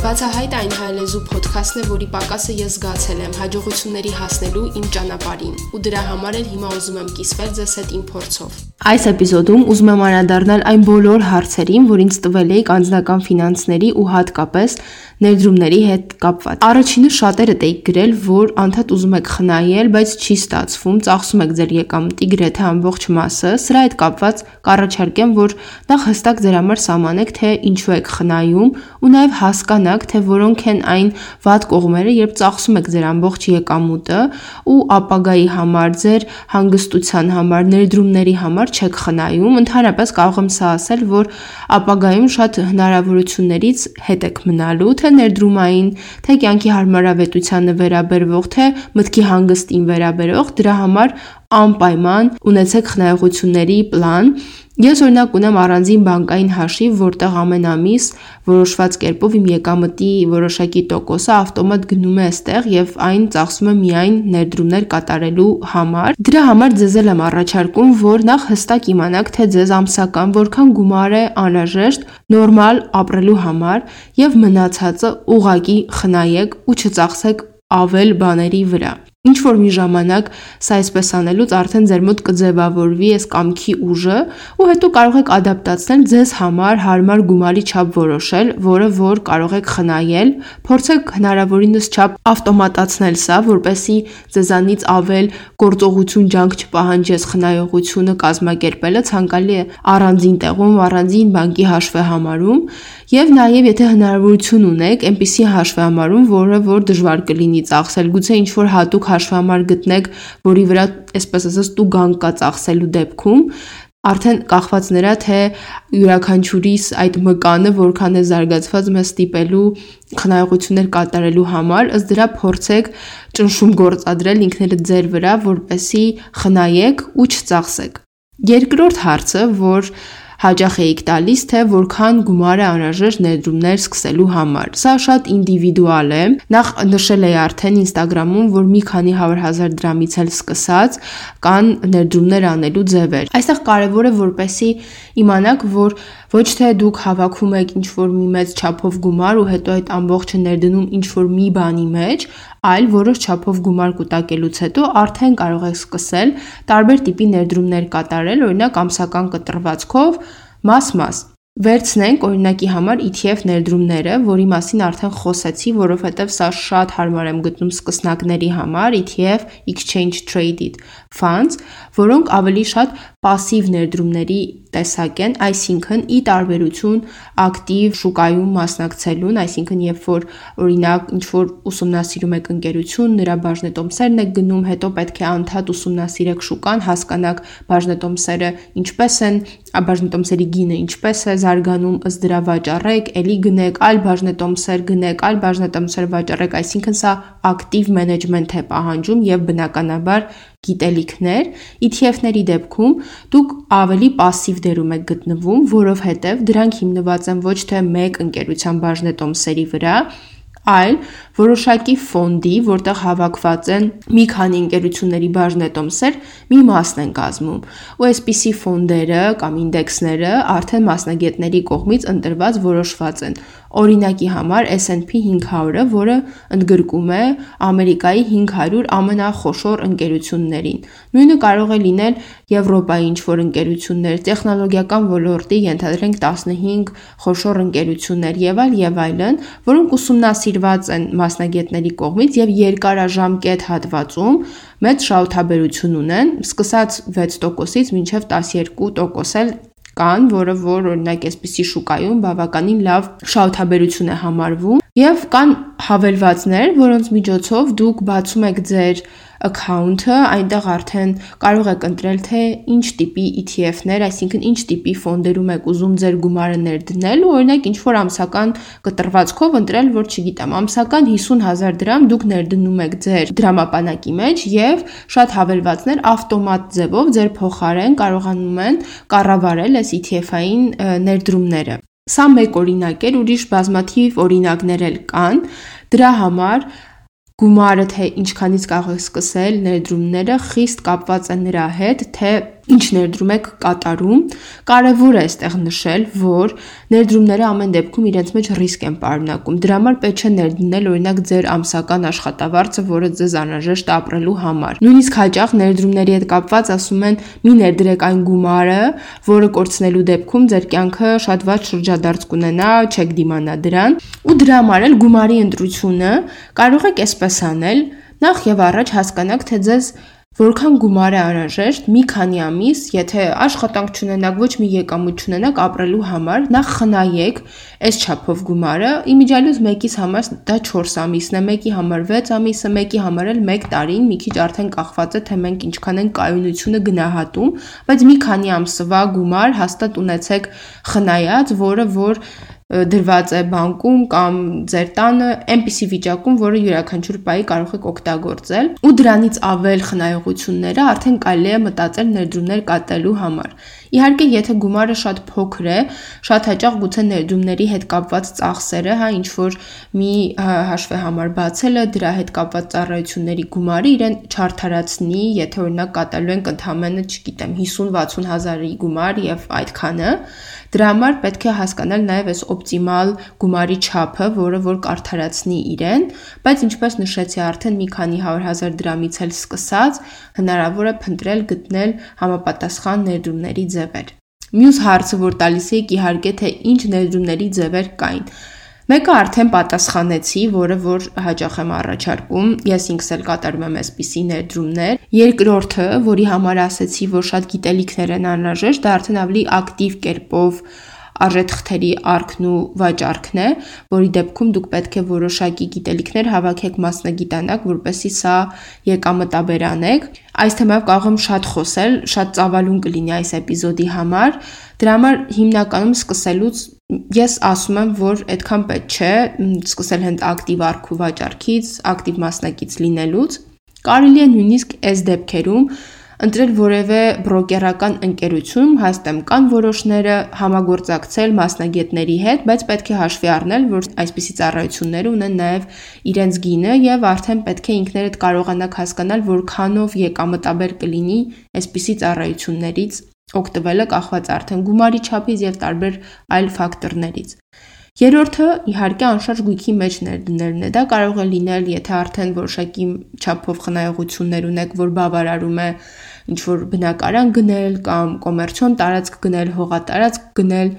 Բացահայտ այն հայլեզու ոդքասթն է, որի պակասը ես զգացել եմ հաջողությունների հասնելու իմ ճանապարհին, ու դրա համար էլ հիմա ուզում եմ կիսվել ձեզ հետ իմ փորձով։ Այս էպիզոդում ուզում եմ անդրադառնալ այն բոլոր հարցերին, որ ինձ տվել էիք անձնական ֆինանսների ու հատկապես ներդրումների հետ կապված։ Առաջինը շատերը դեիք գրել, որ անդադ ուզում եք խնայել, բայց չի ստացվում, ծախսում եք ձեր եկամտի գրեթե ամբողջ մասը։ Սրա հետ կապված կառաջարկեմ, որ նախ հստակ ձեր համար սահմանեք, թե ինչու եք խնայում ու նաև հասկանաք թե որոնք են այն վատ կողմերը, երբ ծախսում եք ձեր ամբողջ եկամուտը ու ապագայի համար, ձեր հանգստության համար, ներդրումների համար չեք խնայում, ընդհանրապես կարող եմ սա ասել, որ ապագայում շատ հնարավորություններից հետ եք մնալու, թե ներդրումային, թե կյանքի հարմարավետությանը վերաբերվող, թե մտքի հանգստին վերաբերող, դրա համար անպայման ունեցեք խնայողությունների պլան Ես օրինակ ունեմ առանձին բանկային հաշիվ, որտեղ ամեն ամիս որոշված կերպով իմ եկամտի որոշակի տոկոսը ավտոմատ գնում է այստեղ եւ այն ծախսում է միայն ներդրումներ կատարելու համար։ Դրա համար ձեզ եմ առաջարկում, որ նախ հստակ իմանաք, թե ձեզ ամսական որքան գումար է անհրաժեշտ նորմալ ապրելու համար եւ մնացածը ուղակի խնայեք ու չծախսեք ավել բաների վրա։ Ինչ որ մի ժամանակ սա այսպես անելուց արդեն ձեր մոտ կձևավորվի այս կամքի ուժը ու հետո կարող եք ադապտացնել ձեզ համար հարմար գումարի չափ որոշել, որը որ կարող եք խնայել, փորձեք հնարավորինս չափ ավտոմատացնել սա, որպեսի ձեզանից ավել գործողություն ջանք չպահանջես խնայողությունը կազմակերպելը ցանկալի է առանձին տեղում, առանձին բանկի հաշվեհամարում եւ նաեւ եթե հնարավորություն ունեք, այնպիսի հաշվեհամարում, որը որ դժվար կլինի ծախսել, գուցե ինչ որ հատուկ հաշվամար գտնեք, որի վրա այսպես ասած տուգանք կա ծախսելու դեպքում, արդեն կախված նրա թե յուրաքանչյուրիս այդ մկանը որքան է զարգացված մեզ ստիպելու խնայողություններ կատարելու համար, ըստ դրա փորձեք ճնշում գործադրել ինքներդ ձեր վրա, որպեսի խնայեք ու չծախսեք։ Երկրորդ հարցը, որ հաճախ էիք տալիս, թե որքան գումար է անհրաժեշտ ներդրումներ սկսելու համար։ Սա շատ ինդիվիդուալ է։ Նախ նշել էի արդեն Instagram-ում, որ մի քանի 100.000 դրամից էլ սկսած կան ներդրումներ անելու ձևեր։ Այստեղ կարևոր է որպեսի իմանաք, որ ոչ թե դուք հավաքում եք ինչ-որ մի մեծ չափով գումար ու հետո այդ ամբողջը ներդնում ինչ-որ մի բանի մեջ, այլ որոշ չափով գումար կուտակելուց հետո արդեն կարող եք սկսել տարբեր տիպի ներդրումներ կատարել, օրինակ ամսական կտրվածքով մաս-մաս Վերցնենք օրինակի համար ETF ներդրումները, որի մասին արդեն խոսեցի, որովհետև սա շատ հարմար եմ գտնում սկսնակների համար, ETF Exchange Traded Funds, որոնք ավելի շատ пассив ներդրումների տեսակ են, այսինքն ի տարբերություն ակտիվ շուկայում մասնակցելուն, այսինքն երբ որ օրինակ ինչ որ ուսումնասիրում եք ընկերություն, նրա բաժնետոմսերն եք գնում, հետո պետք է անդադ ուսումնասիրեք շուկան, հասկանաք բաժնետոմսերը ինչպես են, բաժնետոմսերի գինը ինչպես է զարգանում, ըստ դրա վաճառեք, ելի գնեք, այլ բաժնետոմսեր գնեք, այլ բաժնետոմսեր վաճառեք, այսինքն սա ակտիվ մենեջմենտ է պահանջում եւ բնականաբար գիտելիքներ, ETF-ների դեպքում դուք ավելի пассив դերում եք գտնվում, որովհետև դրանք հիմնված են ոչ թե մեկ ընկերության բաժնետոմսերի վրա, այլ որոշակի ֆոնդի, որտեղ հավաքված են մի քանի ընկերությունների բաժնետոմսեր, մի մասն են կազմում։ Ու այսպիսի ֆոնդերը կամ ինդեքսները արդեն մասնագետների կողմից ընտրված որոշված են։ Օրինակի համար S&P 500-ը, որը ընդգրկում է Ամերիկայի 500 ամենախոշոր ընկերություններին։ Նույնը կարող է լինել Եվրոպայի ինչ-որ ընկերություններ, տեխնոլոգիական ոլորտի ենթադրենք 15 խոշոր ընկերություններ եւ այլ եւ այլն, որոնք ուսումնասիրված են մասնագետների կողմից եւ երկարաժամկետ հատվածում մեծ շահութաբերություն ունեն, սկսած 6%-ից մինչև 12% էլ կան, որը որ օրինակ այսպիսի շուկայում բավականին լավ շահութաբերություն է համարվում եւ կան հավելվածներ, որոնց միջոցով դուք բացում եք ձեր account-ը, այնտեղ արդեն կարող եք ընտրել թե ինչ տիպի ETF-ներ, այսինքն ինչ տիպի ֆոնդերում եք ուզում ձեր գումարը ներդնել ու օրինակ ինչ որ ամսական կտրվածքով ընտրել, որ չգիտեմ, ամսական 50000 դրամ դուք ներդնում եք ձեր դրամապանակի մեջ եւ շատ հավելվածներ ավտոմատ ձևով ձեր փոխարեն կարողանում են կառավարել այս ETF-ային ներդրումները։ Սա մեկ օրինակ էր, ուրիշ բազմաթիվ օրինակներ էլ կան։ Դրա համար գումարը թե ինչքանից կարող եք սկսել ներդրումները խիստ կապված է նրա հետ, թե ինչ ներդրում եք կատարում։ Կարևոր է այստեղ նշել, որ ներդրումները ամեն դեպքում իրենց մեջ ռիսկ են պարունակում։ Դրա համար պետք չէ ներդնել օրինակ ձեր ամսական աշխատավարձը, որը ձեզ անհրաժեշտ ապրելու համար։ Նույնիսկ հաճախ ներդրումների հետ կապված ասում են՝ մի ներդրեք այն գումարը, որը կորցնելու դեպքում ձեր կյանքը շատ վատ շրջադարձ կունենա, չեք դիմանա դրան։ Ու դրա համար էլ գումարի ընտրությունը կարող եք այսպես անել. նախ եւ առաջ հասկանաք, թե ձեզ Որքան գումար է անհրաժեշտ մի քանի ամիս, եթե աշխատանք չունենաք, ոչ մի եկամուտ չունենաք ապրելու համար, նախ խնայեք այս չափով գումարը, իմիջիալուց մեկից համար դա 4 ամիսն է, մեկի համար 6 ամիսը, մեկի համար էլ 1 տարին, մի քիչ արդեն կախված է թե մենք ինչքան են կայունությունը գնահատում, բայց մի քանի ամսվա գումար հաստատ ունեցեք խնայած, որը որ դրված է բանկում կամ ձեր տանը այնպիսի վիճակում, որը յուրաքանչյուր պահի կարող եք օգտագործել ու դրանից ավել խնայողությունները արդեն կարելի է մտածել ներդրումներ կատարելու համար։ Իհարկե, եթե գումարը շատ փոքր է, շատ հաճախ գուցե ներդրումների հետ կապված ծախսերը, հա, ինչ որ մի հաշվի համար բացելը, դրա հետ կապված ծառայությունների գումարը իրեն չարթարացնի, եթե օրինակ կատարելու ենք ընդհանրապես, չգիտեմ, 50-60 հազարի գումար եւ այդքանը, Դրա համար պետք է հասկանալ նաև այս օպտիմալ գումարի չափը, որը որ կարդարացնի իրեն, բայց ինչպես նշեցի արդեն մի քանի 100.000 դրամից էլ սկսած, հնարավոր է փնտրել գտնել համապատասխան ներդրումների ձևեր։ Մյուս հարցը, որ տալիս եք իհարկե թե ինչ ներդրումների ձևեր կային։ Մեկը արդեն պատասխանեցի, որը որ հաճախ եմ առաջարկում, ես ինքս էլ կատարում եմ այսպիսի ներդրումներ։ Երկրորդը, որի համար ասեցի, որ շատ գիտելիքներ են անհրաժեշտ, դա արդեն ավելի ակտիվ կերպով արժեթղթերի արքն ու վաճառքն է, որի դեպքում դուք պետք է որոշակի գիտելիքներ հավաքեք մասնագիտանակ, որպեսզի սա եկամտաբերանեք։ Այս թեմայով կարող եմ շատ խոսել, շատ ծավալուն կլինի այս էպիզոդի համար։ Դրա համար հիմնականում սկսելուց ես ասում եմ, որ այդքան պետք չէ սկսել հենց ակտիվ արք ու վաճառքից, ակտիվ մասնակից լինելուց։ Կարելի է նույնիսկ այս դեպքերում ընտրել որևէ բրոկերական ընկերություն, հաստեմ կան որոշները համագործակցել մասնագետների հետ, բայց պետք է հաշվի առնել, որ այսպիսի ծառայությունները ունեն նաև իրենց գինը եւ արդեն պետք է ինքներդ կարողանաք հասկանալ, որքանով եկամտաբեր կլինի այսպիսի ծառայություններից օգտվելը կախված արդեն գումարի չափից եւ տարբեր այլ ֆակտորներից։ Երրորդը իհարկե անշարժ գույքի մեջ ներդնելն է։ Դա կարող է լինել, եթե արդեն որոշակի չափով խնայողություններ ունեք, որ բավարարում է ինչ որ բնակարան գնել կամ կոմերցիոն տարածք գնել, հողատարածք գնել,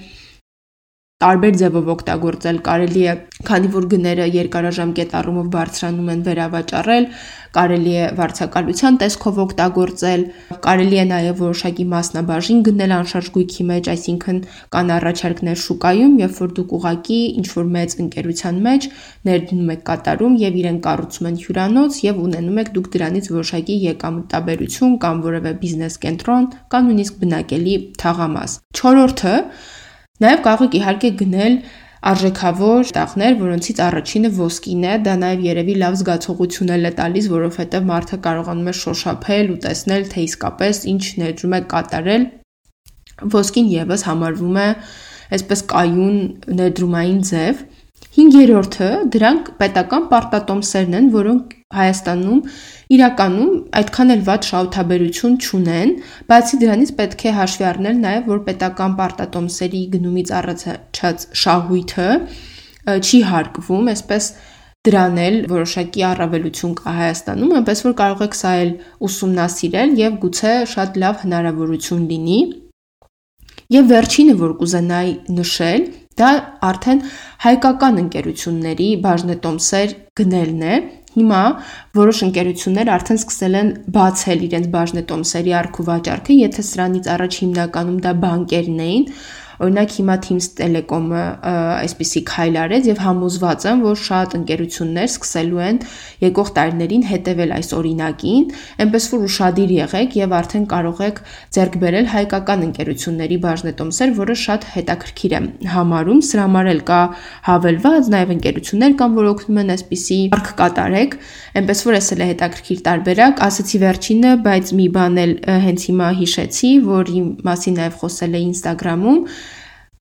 տարբեր ձևով օգտագործել կարելի է, քանի որ գները երկարաժամկետ առումով բարձրանում են վերավաճառել, կարելի է վարձակալության տեսքով օգտագործել, կարելի է նաև որոշակի մասնաբաժին գնել անշարժ գույքի մեջ, այսինքն կան առաջարկներ շուկայում, երբ որ դուք ուղակի ինչ որ մեծ ընկերության մեջ ներդնում եք կատարում եւ իրեն կառուցում են հյուրանոց եւ ունենում եք դուք դրանից որոշակի եկամտաբերություն կամ որևէ բիզնես կենտրոն կամ նույնիսկ բնակելի թաղամաս։ Չորրորդը Նաև կարող եք իհարկե գնել արժեքավոր տաղներ, որոնցից առաջինը ոսկին է, դա նաև երևի լավ զգացողություն է տալիս, որովհետև մարդը կարողանում է շոշափել ու տեսնել, թե իսկապես ինչ ներդրում է կատարել։ Ոսկին եւս համարվում է այսպես կայուն ներդրումային ձև, 5-րդը դրանք պետական պարտատոմսերն են, որոնք Հայաստանում իրականում այդքան էլ վատ շահութաբերություն չունեն, բացի դրանից պետք է հաշվի առնել նաև, որ պետական պարտատոմսերի գնումից առաջացած շահույթը չի հարկվում, այսպես դրան էլ որոշակի առավելություն կա Հայաստանում, այնպես որ կարող եք սա էլ ուսումնասիրել եւ գուցե շատ լավ հնարավորություն լինի։ Եվ վերջինը, որ կուզենայի նշել, Դա արդեն հայկական ընկերությունների բաժնետոմսեր գնելն է։ Հիմա որոշ ընկերություններ արդեն սկսել են բացել իրենց բաժնետոմսերի արքու վաճառքը, եթե սրանից առաջ հիմնականում դա բանկերն էին, Օրինակ հիմա Teams Telecom-ը այսպիսի քայլ արեց եւ համոզված եմ, որ շատ ընկերություններ սկսելու են եկող տարիներին հետևել այս օրինակին, այնպես որ ուրشادիր եղեք եւ արդեն կարող եք ձեռք բերել հայկական ընկերությունների բաժնետոմսեր, որը շատ հետաքրքիր է համարում, սրա համար էլ կա հավելված նաեւ ընկերություններ կան, որ օգնում են այսպիսի արկ կատարեք, այնպես որ էս էլ է հետաքրքիր տարբերակ, ասացի վերջինը, բայց մի բան էլ հենց հիմա հիշեցի, որի մասին նաեւ խոսել է Instagram-ում,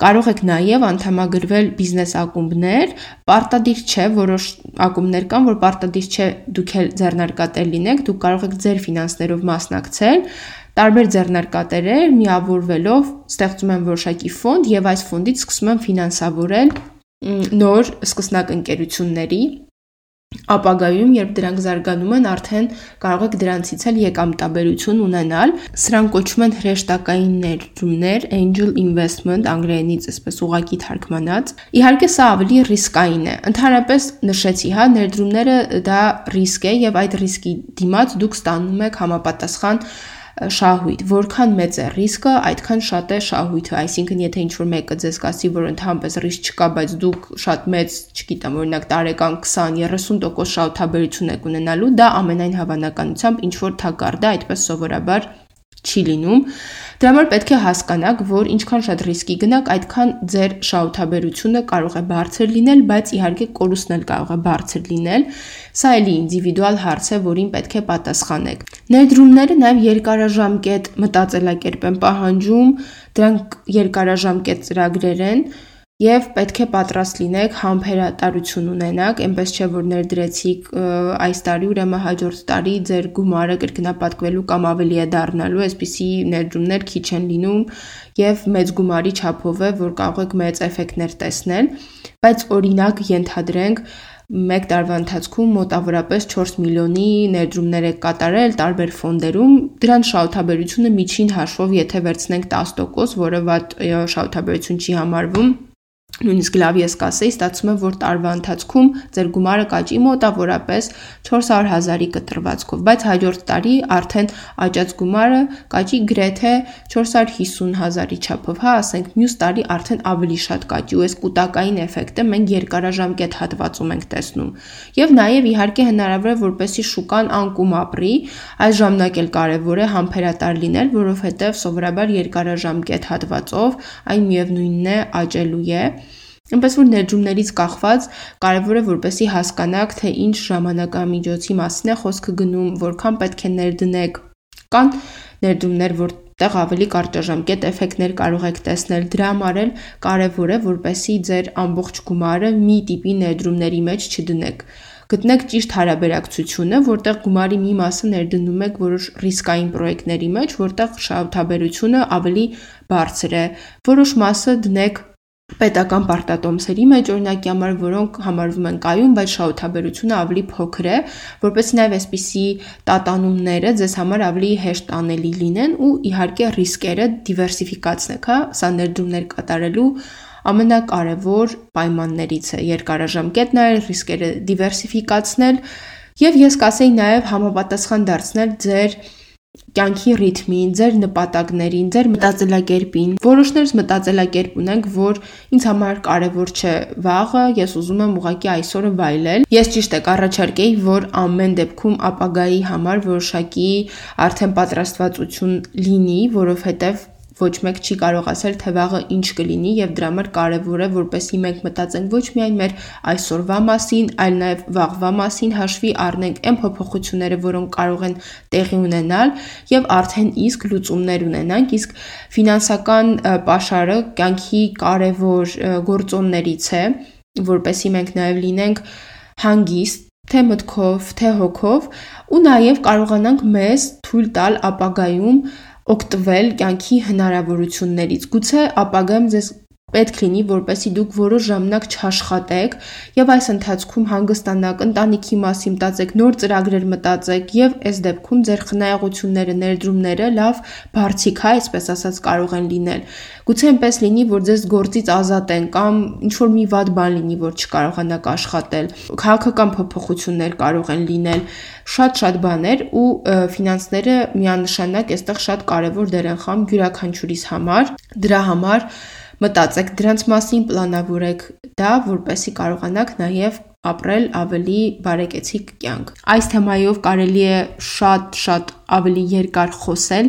Կարող եք նաև անդամագրվել բիզնես ակումբներ, պարտադիր չէ, որոշ ակումբներ կան, որ պարտադիր չէ դուք էլ ձեռնարկատեր լինեք, դուք կարող եք ձեր ֆինանսներով մասնակցել, տարբեր ձեռնարկատերեր միավորվելով ստեղծում են որոշակի ֆոնդ եւ այս ֆոնդից սկսում են ֆինանսավորել նոր սկսնակ ընկերությունների ապագայում, երբ դրանք զարգանում են, արդեն կարող եք դրանցից էլ եկամտաբերություն ունենալ։ Սրանք կոչվում են հրեշտակային ներդրումներ, angel investment անգլերենից այսպես ուղակի թարգմանած։ Իհարկե սա ավելի ռիսկային է։ Ընդհանրապես նշեցի, հա, ներդրումները դա ռիսկ է եւ այդ ռիսկի դիմաց դուք ստանում եք համապատասխան շահույթ։ Որքան մեծ է ռիսկը, այդքան շատ է շահույթը։ Այսինքն, եթե ինչ-որ մեկը ձեզ կասի, որ ընդհանրապես ռիսկ չկա, բայց դուք շատ մեծ, չգիտեմ, օրինակ տարեկան 20-30% շահութաբերություն եք ունենալու, դա ամենայն հավանականությամբ ինչ-որ թակարդ է, այդպես սովորաբար չի լինում։ Դրա համար պետք է հասկանաք, որ ինչքան շատ ռիսկի գնաք, այդքան ձեր շահութաբերությունը կարող է բարձր լինել, բայց իհարկե կորուստն էլ կարող է բարձր լինել։ Սա էլի ինդիվիդուալ հարց է, որին պետք է պատասխանեք։ Ներդրումները նաև երկարաժամկետ մտածելակերպ են պահանջում, դրանք երկարաժամկետ ծրագրեր են, եւ պետք է պատրաստ լինեք համբերատարություն ունենաք, այնպես չէ որ ներդրեցիք այս տարի, ուրեմն հաջորդ տարի ձեր գումարը կրկնապատկվելու կամ ավելի է դառնալու, այսպիսի ներդրումներ քիչ են լինում եւ մեծ գումարի չափով է, որ կարող եք մեծ էֆեկտներ տեսնել, բայց օրինակ ենթադրենք մեկ տարվա ընթացքում մոտավորապես 4 միլիոնի ներդրումներ եք կատարել տարբեր ֆոնդերում, դրան շահութաբերությունը միջին հաշվով եթե վերցնենք 10%, որը վատ շահութաբերություն չի համարվում, նույնիսկ լավ ես կասեի, ստացվում է, որ տարվա ընթացքում ձեր գումարը կաճի մոտավորապես 400 հազարի կտրվածքով, բայց հաջորդ տարի արդեն աճած գումարը կաճի գրեթե 450 հազարի չափով, հա, ասենք մյուս տարի արդեն ավելի շատ կաճի ու այս կൂട്ടակային էֆեկտը մենք երկարաժամկետ հատվածում ենք տեսնում։ Եվ նաև իհարկե հնարավոր է որպեսի շուկան անկում ապրի, այս ժամանակ էլ կարևոր է համբերատար լինել, որովհետև սովորաբար երկարաժամկետ հատվածով այն միևնույնն է աճելու է Այնպես որ ներդրումներից կախված կարևոր է որպեսի հասկանաք, թե ինչ ժամանակամիջոցի մասին է խոսքը գնում, որքան պետք է ներդնեք։ Կան ներդրումներ, որտեղ ավելի կարճաժամկետ էֆեկտներ կարող եք տեսնել։ Դրա համար էլ կարևոր է որպեսի ձեր ամբողջ գումարը մի տիպի ներդրումների մեջ չդնեք գտնեք ճիշտ հարաբերակցությունը, որտեղ գումարի մի մասը ներդնում եք որոշ ռիսկային պրոյեկտների մեջ, որտեղ շահութաբերությունը ավելի բարձր է։ Որոշ մասը դնեք պետական պարտատոմսերի մեջ օրինակի համար, որոնք համարվում են կայուն, բայց շահութաբերությունը ավելի փոքր է, որպես նաև այսպիսի տատանումները ձեզ համար ավելի հեշտ անելի լինեն ու իհարկե ռիսկերը դիվերսիֆիկացնեք, հա, սա ներդրումներ կատարելու ամենակարևոր պայմաններից է երկարաժամկետ նայել, ռիսկերը դիվերսիֆիկացնել եւ ես կասեի նաև համապատասխան դարձնել ձեր կյանքի ռիթմին, ձեր նպատակներին, ձեր մտածելակերպին։ Որոշներս մտածելակերպ ունենք, որ ինձ համար կարևոր չէ վաղը, ես ուզում եմ ուղակի այսօրը վայելել։ Ես ճիշտ է կառաջարկեի, որ ամեն դեպքում ապագայի համար որոշակի արդեն պատրաստվածություն լինի, որովհետև ոչ մեկ չի կարող ասել, թե վաղը ինչ կլինի եւ դրա համար կարեւոր է, որպեսզի մենք մտածենք ոչ միայն մեր այսօրվա մասին, այլ նաեւ վաղվա մասին հաշվի առնենք այն փոփոխությունները, որոնք կարող են տեղի ունենալ եւ արդեն իսկ լուծումներ ունենանք, իսկ ֆինանսական ապաշարը կյանքի կարևոր գործոններից է, որպեսզի մենք նաեւ լինենք հանգիստ թե մտքով, թե հոգով ու նաև կարողանանք մեզ թույլ տալ ապագայում օգտվել կյանքի հնարավորություններից։ Գուցե ապագայում ձեզ պետք լինի, որպեսի դուք որոշ ժամանակ չաշխատեք եւ այս ընթացքում հանգստանաք, ընտանիքի մասին մտածեք, նոր ծրագրեր մտածեք եւ այս դեպքում ձեր խնայողությունները, ներդրումները լավ բարձիկ, հա, այսպես ասած կարող են լինել։ Գուցե այնպես լինի, որ ձեզ գործից ազատեն կամ ինչ որ մի վատ բան լինի, որ չկարողանաք աշխատել։ Քաղաքական փոփոխություններ կարող են լինել, շատ-շատ բաներ ու ֆինանսները միանշանակ այստեղ շատ կարևոր դեր են խաղում յուրաքանչյուրիս համար։ Դրա համար մտածեք դրանց մասին, պլանավորեք դա, որպեսզի կարողանաք նաև ապրել ավելի բարեկեցիկ կյանք։ Այս թեմայով կարելի է շատ-շատ ավելի երկար խոսել,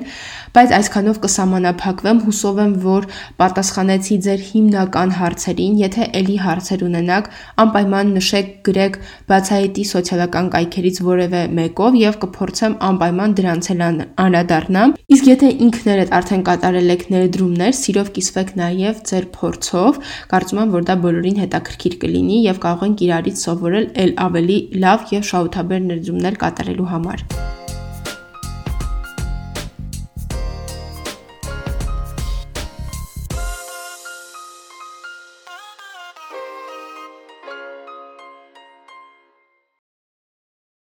բայց այսքանով կսահմանափակվեմ, հուսով եմ, որ պատասխանեցի ձեր հիմնական հարցերին։ Եթե ելի հարցեր ունենաք, անպայման նշեք, գրեք բացահայտի սոցիալական կայքերից որևէ մեկով եւ կփորձեմ անպայման դրանց էլ անդրադառնամ։ Իսկ եթե ինքներդ արդեն կատարել եք ներդրումներ, սիրով կիսվեք նաեւ ձեր փորձով։ Կարծում եմ, որ դա բոլորին հետաքրքիր կլինի եւ կարող ենք իրարից սովորել ել ավելի լավ եւ շահութաբեր ներդրումներ կատարելու համար։